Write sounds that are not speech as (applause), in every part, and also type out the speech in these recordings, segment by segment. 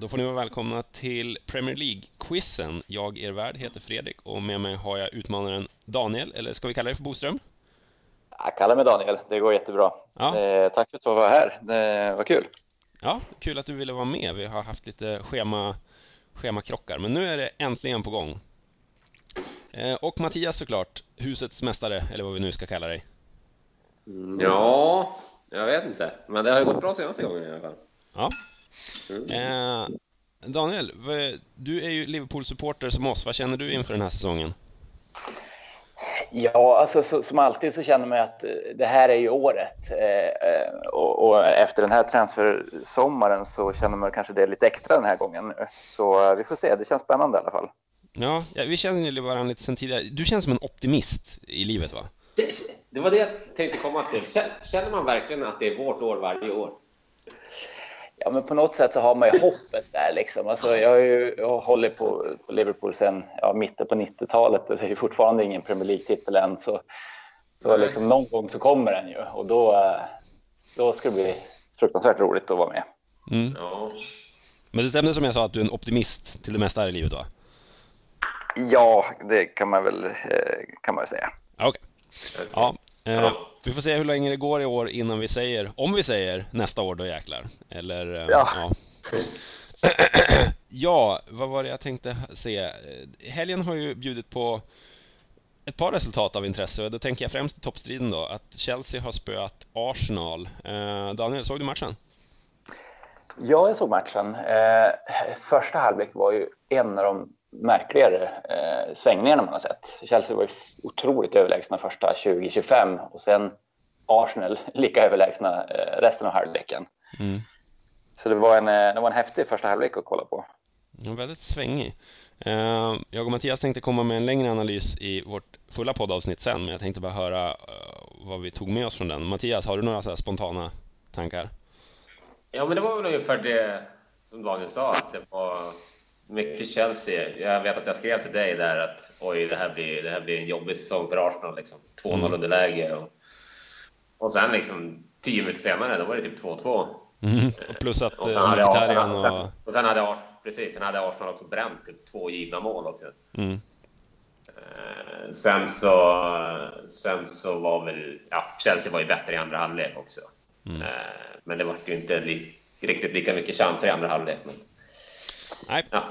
Då får ni vara välkomna till Premier League-quizen. Jag, er värd, heter Fredrik och med mig har jag utmanaren Daniel, eller ska vi kalla dig för Boström? Jag kallar mig Daniel, det går jättebra. Ja. Eh, tack för att du var här, det var kul. Ja, kul att du ville vara med. Vi har haft lite schema, schemakrockar, men nu är det äntligen på gång. Eh, och Mattias såklart, husets mästare, eller vad vi nu ska kalla dig. Mm, ja, jag vet inte, men det har ju gått bra senaste gången i alla fall. Ja, Eh, Daniel, du är ju Liverpool-supporter som oss. Vad känner du inför den här säsongen? Ja, alltså så, som alltid så känner man att eh, det här är ju året. Eh, eh, och, och, efter den här transfersommaren så känner man kanske det lite extra den här gången nu. Så eh, vi får se, det känns spännande i alla fall. Ja, ja vi känner ju varandra lite sen tidigare. Du känns som en optimist i livet va? Det, det var det jag tänkte komma till. Känner man verkligen att det är vårt år varje år? Ja, men på något sätt så har man ju hoppet där liksom. Alltså, jag har ju jag hållit på, på Liverpool sedan ja, mitten på 90-talet. Det är ju fortfarande ingen Premier League-titel än. Så, så liksom, någon gång så kommer den ju och då, då ska det bli fruktansvärt roligt att vara med. Mm. Ja. Men det stämde som jag sa att du är en optimist till det mesta här i livet va? Ja, det kan man väl, eh, kan man väl säga. Okej. Okay. Ja, Eh, vi får se hur länge det går i år innan vi säger, om vi säger nästa år då jäklar. Eller, eh, ja. ja. (clears throat) ja, vad var det jag tänkte se? Helgen har ju bjudit på ett par resultat av intresse och då tänker jag främst i toppstriden då att Chelsea har spöat Arsenal. Eh, Daniel, såg du matchen? Ja, jag såg matchen. Eh, första halvlek var ju en av de märkligare eh, svängningarna man har sett. Chelsea var ju otroligt överlägsna första 20-25 och sen Arsenal (laughs) lika överlägsna eh, resten av halvleken. Mm. Så det var, en, eh, det var en häftig första halvlek att kolla på. Ja, väldigt svängig. Eh, jag och Mattias tänkte komma med en längre analys i vårt fulla poddavsnitt sen, men jag tänkte bara höra eh, vad vi tog med oss från den. Mattias, har du några så spontana tankar? Ja, men det var väl ungefär det som Daniel sa, att det var mycket Chelsea. Jag vet att jag skrev till dig där att oj, det här blir, det här blir en jobbig säsong för Arsenal. Liksom. 2-0 mm. underläge. Och, och sen liksom tio minuter senare, då var det typ 2-2. Mm. Plus att och sen hade Arsenal, och... Sen, och sen hade, precis, sen hade Arsenal också bränt typ två givna mål också. Mm. Eh, sen så, sen så var väl, ja, Chelsea var ju bättre i andra halvlek också. Mm. Eh, men det var ju inte li, riktigt lika mycket chanser i andra halvlek. Men, Nej. Ja.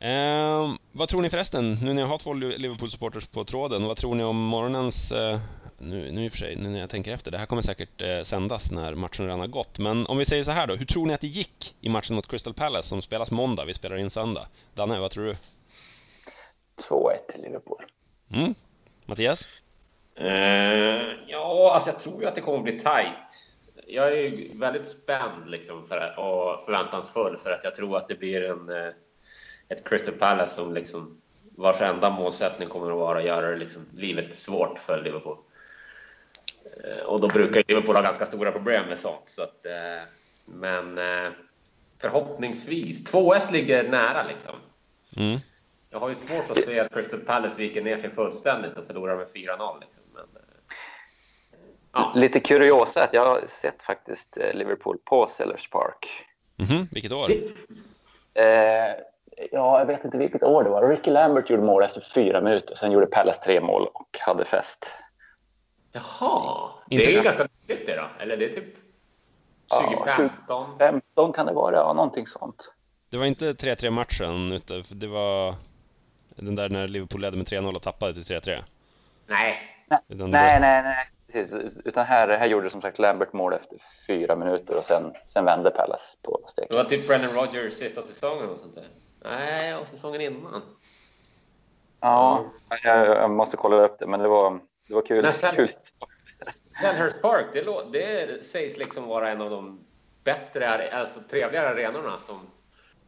Eh, vad tror ni förresten, nu när jag har två Liverpool-supporters på tråden, vad tror ni om morgonens, eh, nu, nu i och för sig, nu när jag tänker efter, det här kommer säkert eh, sändas när matchen redan har gått, men om vi säger så här då, hur tror ni att det gick i matchen mot Crystal Palace som spelas måndag, vi spelar in söndag? Danne, vad tror du? 2-1 till Liverpool. Mm. Mattias? Eh, ja, alltså jag tror ju att det kommer bli tight jag är väldigt spänd liksom för, och förväntansfull för att jag tror att det blir en, eh, ett Crystal Palace som liksom, vars enda målsättning kommer att vara att göra liksom, livet svårt för Liverpool. Eh, och då brukar Liverpool ha ganska stora problem med sånt. Så att, eh, men förhoppningsvis. 2-1 ligger nära liksom. Mm. Jag har ju svårt att se att Crystal Palace viker ner sig fullständigt och förlorar med 4-0. Liksom. Men, Ja. Lite kuriosa att jag har sett faktiskt eh, Liverpool på Sellers Park. Mm -hmm. Vilket år? Eh, ja, jag vet inte vilket år det var. Ricky Lambert gjorde mål efter fyra minuter. Sen gjorde Palace tre mål och hade fest. Jaha, det är ju ganska nytt det då. Eller det är typ 2015? Ja, 2015 kan det vara, ja, någonting sånt. Det var inte 3-3 matchen, utan det var den där när Liverpool ledde med 3-0 och tappade till 3-3? Nej. Nej, nej, nej precis. Utan här, här gjorde som sagt Lambert mål efter fyra minuter och sen, sen vände Pallas på steken. Det var typ Brennan Rogers sista säsongen och sånt där. Nej, och säsongen innan. Ja, jag, jag, måste kolla upp det, men det var, det var kul. sen, kul. Selhurst Park, det, det sägs liksom vara en av de bättre, alltså trevligare arenorna som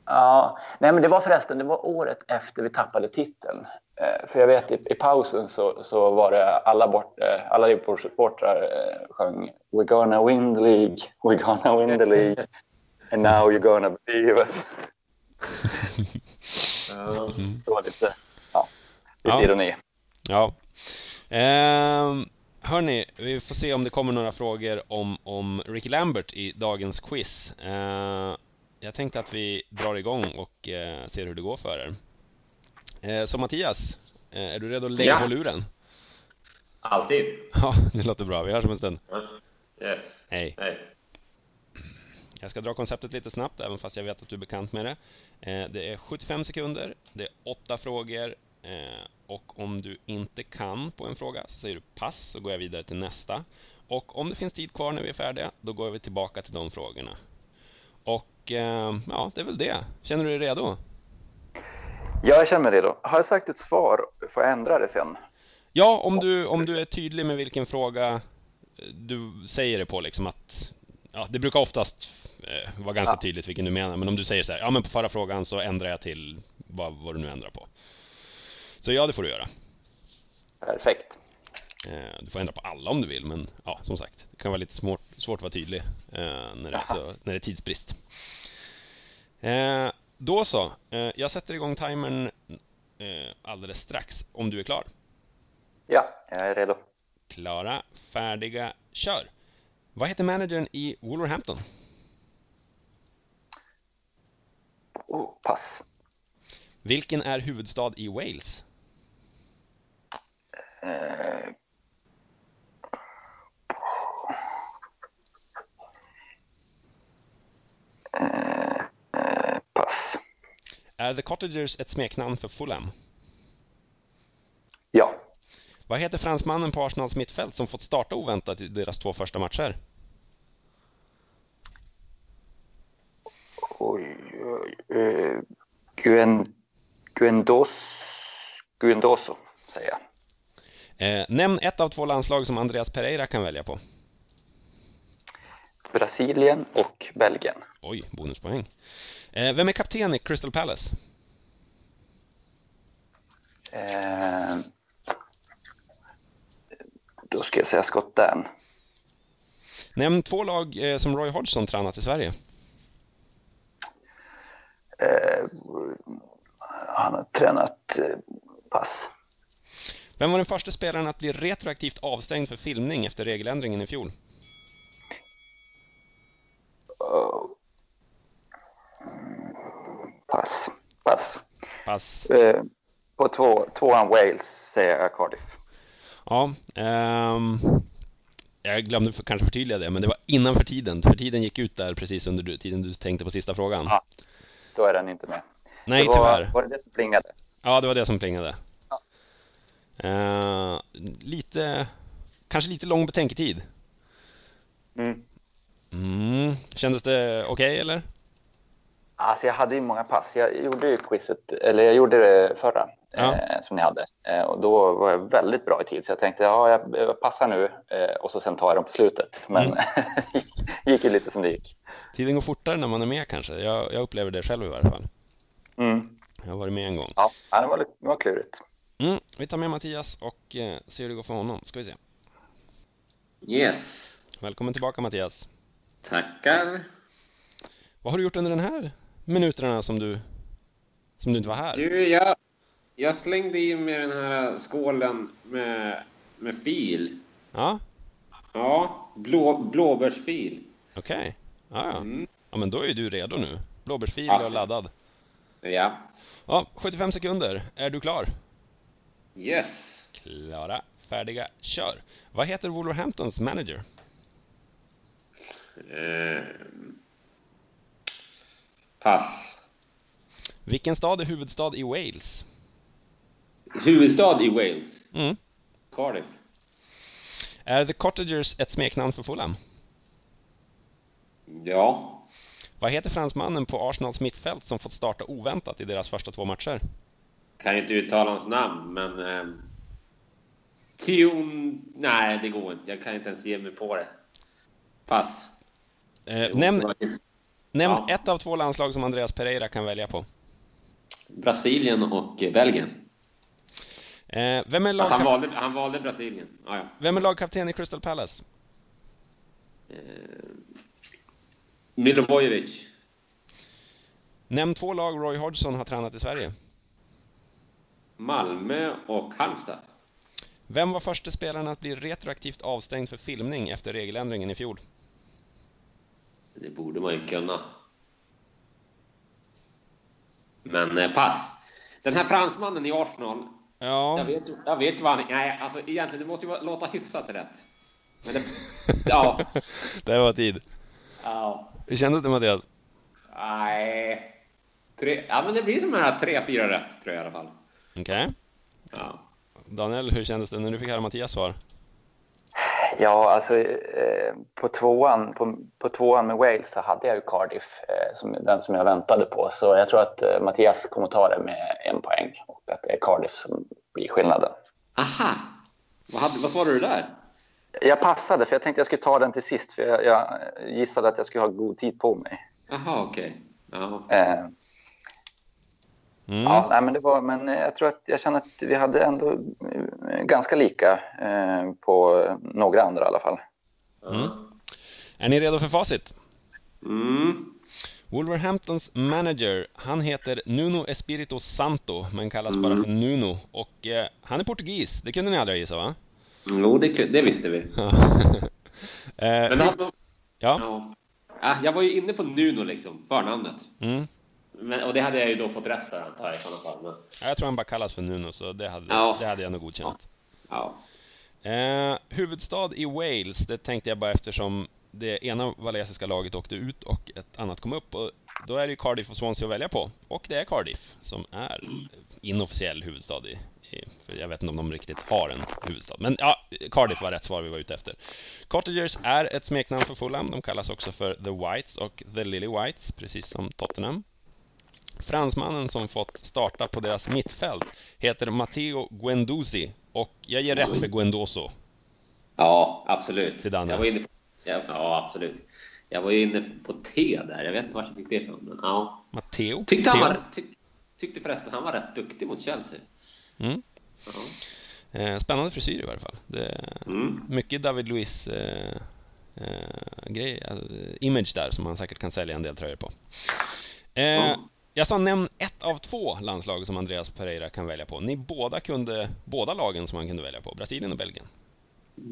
Ja, nej men det var förresten, det var året efter vi tappade titeln. Eh, för jag vet i, i pausen så, så var det alla, bort, eh, alla Liverpool-supportrar eh, sjöng We're gonna win the League, we're gonna win the League and now you're gonna believe us. (laughs) det var lite, ja, lite ja. ironi. Ja. Eh, hörni, vi får se om det kommer några frågor om, om Ricky Lambert i dagens quiz. Eh, jag tänkte att vi drar igång och eh, ser hur det går för er. Eh, så Mattias, eh, är du redo att lägga ja. på luren? Alltid. Ja, (laughs) det låter bra. Vi hörs om en stund. Yes. Hej. Hej. Jag ska dra konceptet lite snabbt, även fast jag vet att du är bekant med det. Eh, det är 75 sekunder, det är åtta frågor och om du inte kan på en fråga så säger du pass så går jag vidare till nästa. Och om det finns tid kvar när vi är färdiga, då går vi tillbaka till de frågorna. Och ja, det är väl det. Känner du dig redo? Ja, jag känner mig redo. Har jag sagt ett svar, får jag ändra det sen? Ja, om du, om du är tydlig med vilken fråga du säger det på liksom att ja, det brukar oftast eh, vara ganska ja. tydligt vilken du menar, men om du säger så här, ja men på förra frågan så ändrar jag till vad, vad du nu ändrar på. Så ja, det får du göra. Perfekt. Eh, du får ändra på alla om du vill, men ja, som sagt, det kan vara lite svårt, svårt att vara tydlig eh, när, det är så, när det är tidsbrist. Då så, eh, jag sätter igång timern eh, alldeles strax, om du är klar. Ja, jag är redo. Klara, färdiga, kör! Vad heter managern i Wolverhampton? Oh, pass. Vilken är huvudstad i Wales? Eh, pass. Är The Cottagers ett smeknamn för Fulham? Ja. Vad heter fransmannen på Arsenals mittfält som fått starta oväntat i deras två första matcher? Oj, oj, uh, Guen, Guendos, Guendoso, säger jag. Eh, nämn ett av två landslag som Andreas Pereira kan välja på. Brasilien och Belgien. Oj, bonuspoäng. Eh, vem är kapten i Crystal Palace? Eh, då ska jag säga Scott Dan. Nämn två lag eh, som Roy Hodgson tränat i Sverige. Eh, han har tränat eh, pass. Vem var den första spelaren att bli retroaktivt avstängd för filmning efter regeländringen i fjol? Uh, pass. Pass. Pass. Uh, på två, tvåan Wales säger jag Cardiff. Ja, um, jag glömde för, kanske förtydliga det, men det var innanför tiden. För tiden gick ut där precis under tiden du tänkte på sista frågan. Ja, då är den inte med. Nej, det var, tyvärr. Var det det som plingade? Ja, det var det som plingade. Ja. Uh, lite, kanske lite lång betänketid. Mm. Mm. Kändes det okej okay, eller? Alltså jag hade ju många pass. Jag gjorde ju quizet, eller jag gjorde det förra ja. eh, som ni hade. Eh, och då var jag väldigt bra i tid så jag tänkte ja, jag passar nu eh, och så sen tar jag dem på slutet. Men mm. (laughs) gick ju lite som det gick. Tiden går fortare när man är med kanske. Jag, jag upplever det själv i varje fall. Mm. Jag har varit med en gång. Ja, det var, det var klurigt. Mm. Vi tar med Mattias och eh, ser hur det går för honom. Ska vi se. Yes. Välkommen tillbaka Mattias. Tackar. Vad har du gjort under den här minuterna som du, som du inte var här? Du, jag, jag slängde i mig den här skålen med, med fil. Ja? Ja, blå, blåbärsfil. Okej. Okay. Ja, ja. Mm. ja, men då är du redo nu. Blåbärsfil och laddad. Ja. Ja, 75 sekunder. Är du klar? Yes. Klara, färdiga, kör. Vad heter Wolverhamptons manager? Eh, pass. Vilken stad är huvudstad i Wales? Huvudstad i Wales? Mm. Cardiff. Är The Cottagers ett smeknamn för Fulham? Ja. Vad heter fransmannen på Arsenals mittfält som fått starta oväntat i deras första två matcher? Kan inte uttala hans namn, men... Eh, Tion... Nej, det går inte. Jag kan inte ens ge mig på det. Pass. Eh, nämn nämn ja. ett av två landslag som Andreas Pereira kan välja på. Brasilien och Belgien. Eh, vem, är alltså, han, valde, han valde Brasilien. Ah, ja. Vem är lagkapten i Crystal Palace? Eh, Milivojevic. Nämn två lag Roy Hodgson har tränat i Sverige. Malmö och Halmstad. Vem var första spelaren att bli retroaktivt avstängd för filmning efter regeländringen i fjol? Det borde man ju kunna. Men eh, pass. Den här fransmannen i Arsenal. Ja. Jag vet, jag vet vad han Nej, alltså egentligen, det måste ju låta hyfsat rätt. Men det, (laughs) ja. det var tid. Ja. Hur kändes det Mattias? Nej. Tre, ja, men det blir som här tre, fyra rätt tror jag i alla fall. Okej. Okay. Ja. Daniel, hur kändes det när du fick höra Mattias svar? Ja, alltså eh, på, tvåan, på, på tvåan med Wales så hade jag ju Cardiff, eh, som, den som jag väntade på. Så jag tror att eh, Mattias kommer ta det med en poäng och att det är Cardiff som blir skillnaden. Aha! Vad, hade, vad svarade du där? Jag passade, för jag tänkte jag skulle ta den till sist, för jag, jag gissade att jag skulle ha god tid på mig. Jaha, okej. Okay. Eh, Mm. Ja, nej, men det var, men jag tror att jag känner att vi hade ändå eh, ganska lika eh, på några andra i alla fall. Mm. Är ni redo för facit? Mm. Wolverhamptons manager, han heter Nuno Espirito Santo, men kallas mm. bara för Nuno. Och eh, han är portugis, det kunde ni aldrig gissa va? Jo, det, det visste vi. (laughs) eh, men han, ja. ja. Jag var ju inne på Nuno liksom, förnamnet. Men, och det hade jag ju då fått rätt för antar jag i sådana fall. Men... Jag tror han bara kallas för Nuno, så det hade, ja. det hade jag nog godkänt. Ja. Eh, huvudstad i Wales, det tänkte jag bara eftersom det ena valesiska laget åkte ut och ett annat kom upp. Och då är det ju Cardiff och Swansea att välja på. Och det är Cardiff som är inofficiell huvudstad i, i för jag vet inte om de riktigt har en huvudstad. Men ja, Cardiff var rätt svar vi var ute efter. Cottagers är ett smeknamn för Fulham. De kallas också för The Whites och The Lily Whites, precis som Tottenham. Fransmannen som fått starta på deras mittfält heter Matteo Guendouzi och jag ger rätt för Guendoso. Ja, absolut. Till jag var inne på, ja, ja, absolut. Jag var ju inne på T där. Jag vet inte var jag fick det ifrån. Men, ja. Matteo? Tyckte, han var, tyck, tyckte förresten han var rätt duktig mot Chelsea. Mm. Ja. Eh, spännande frisyr i varje fall. Det, mm. Mycket David Luiz eh, eh, grej, alltså, image där som man säkert kan sälja en del tröjor på. Eh, jag sa nämn ett av två landslag som Andreas Pereira kan välja på. Ni båda kunde, båda lagen som han kunde välja på, Brasilien och Belgien.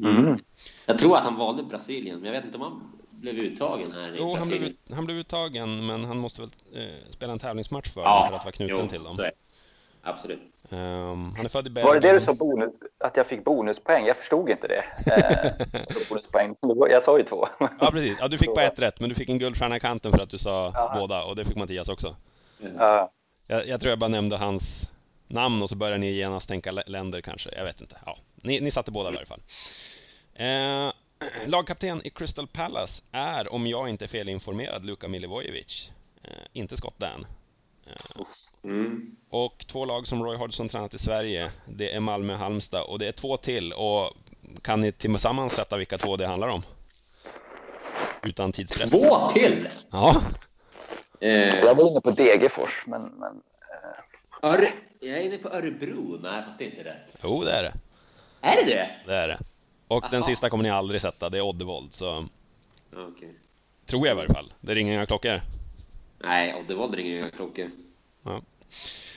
Mm. Jag tror att han valde Brasilien, men jag vet inte om han blev uttagen här i jo, han blev, han blev uttagen, men han måste väl eh, spela en tävlingsmatch för ja, för att vara knuten jo, till dem. Absolut. Um, han är född i Belgien. Var det det du sa, bonus, att jag fick bonuspoäng? Jag förstod inte det. Eh, (laughs) bonuspoäng. Jag sa ju två. ja, precis. Ja, du fick bara (laughs) ett rätt, men du fick en guldstjärna i kanten för att du sa ja. båda, och det fick Mattias också. Ja. Jag, jag, tror jag bara nämnde hans namn och så började ni genast tänka länder kanske. Jag vet inte. Ja, ni, ni satte båda i varje fall. Eh, (clears throat) lagkapten i Crystal Palace är, om jag inte är felinformerad, Luka Milivojevic. Eh, inte Scott Dan. Eh, mm. Och två lag som Roy Hodgson tränat i Sverige, det är Malmö och Halmstad och det är två till. Och kan ni tillsammans sätta vilka två det handlar om? Utan tidspress. Två till? Ja. Eh, jag var inne på Degerfors, men... men eh. Ör, jag är inne på Örebro. Nej, fast det är inte rätt. Jo, det är det. Är det det? Det är det. Och Aha. den sista kommer ni aldrig sätta. Det är Oddevold, så... Okay. Tror jag i varje fall. Det ringer inga klockor. Nej, Oddevold ringer inga klockor. Ja.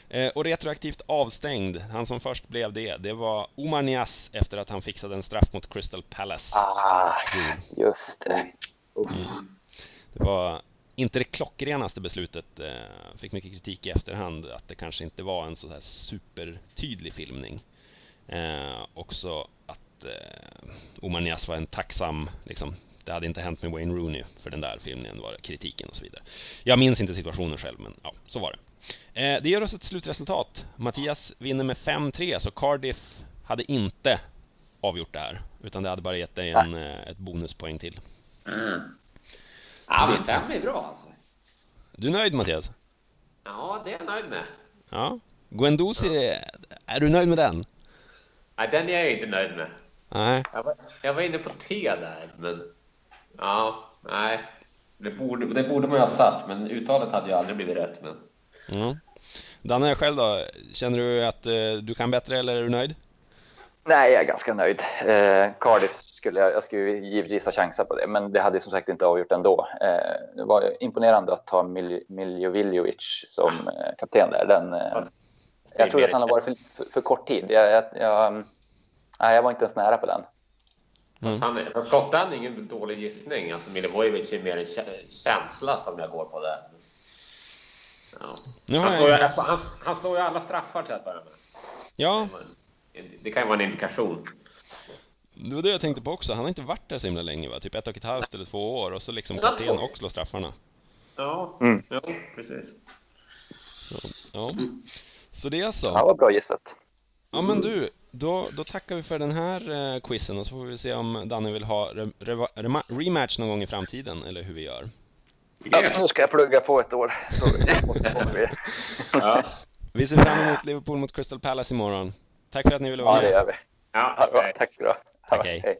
Eh, och retroaktivt avstängd, han som först blev det, det var Omar Nias efter att han fixade en straff mot Crystal Palace. Ah, just det. Mm. Det var inte det klockrenaste beslutet. Eh, fick mycket kritik i efterhand att det kanske inte var en så här supertydlig filmning. Eh, också att eh, Omar Nias var en tacksam, liksom, det hade inte hänt med Wayne Rooney för den där filmningen var kritiken och så vidare. Jag minns inte situationen själv, men ja, så var det. Eh, det ger oss ett slutresultat. Mattias vinner med 5-3, så Cardiff hade inte avgjort det här, utan det hade bara gett dig en, eh, ett bonuspoäng till. Mm. Ja, men fem är bra alltså. Du är nöjd Mattias? Ja, det är jag nöjd med. Ja. Guendouzi, ja. är du nöjd med den? Nej, den är jag inte nöjd med. Nej. Jag var, jag var inne på T där, men... Ja, nej. Det borde, det borde man ju ha satt, men uttalet hade ju aldrig blivit rätt. Men... Mm. Danne, själv då? Känner du att uh, du kan bättre eller är du nöjd? Nej, jag är ganska nöjd. Eh, Cardiff skulle jag, jag skulle givetvis ha chanser på det, men det hade som sagt inte avgjort ändå. Eh, det var imponerande att ta Mil Miljovic som eh, kapten där. Den, eh, jag tror att han har varit för, för, för kort tid. Jag, jag, jag, nej, jag var inte ens nära på den. Mm. Han, är ingen dålig gissning. Alltså Milivojevic är mer en känsla som jag går på där. Ja. Han, står ju, han, han står ju alla straffar till att börja med. Ja. Det kan ju vara en indikation. Det var det jag tänkte på också. Han har inte varit där så himla länge va? Typ ett och ett halvt eller två år och så liksom kapten och slår straffarna. Ja, mm. ja precis. Så, ja. Så det är så. Ja, vad bra gissat. Ja men du, då, då tackar vi för den här eh, quizen och så får vi se om Danne vill ha re, re, re, rematch någon gång i framtiden eller hur vi gör. Ja, nu ska jag plugga på ett år. (laughs) vi. ja. vi ser fram emot Liverpool mot Crystal Palace imorgon. Tack för att ni ville vara med. Ja, det gör vi. Ja, tack ska du ha. Tack, hej. hej.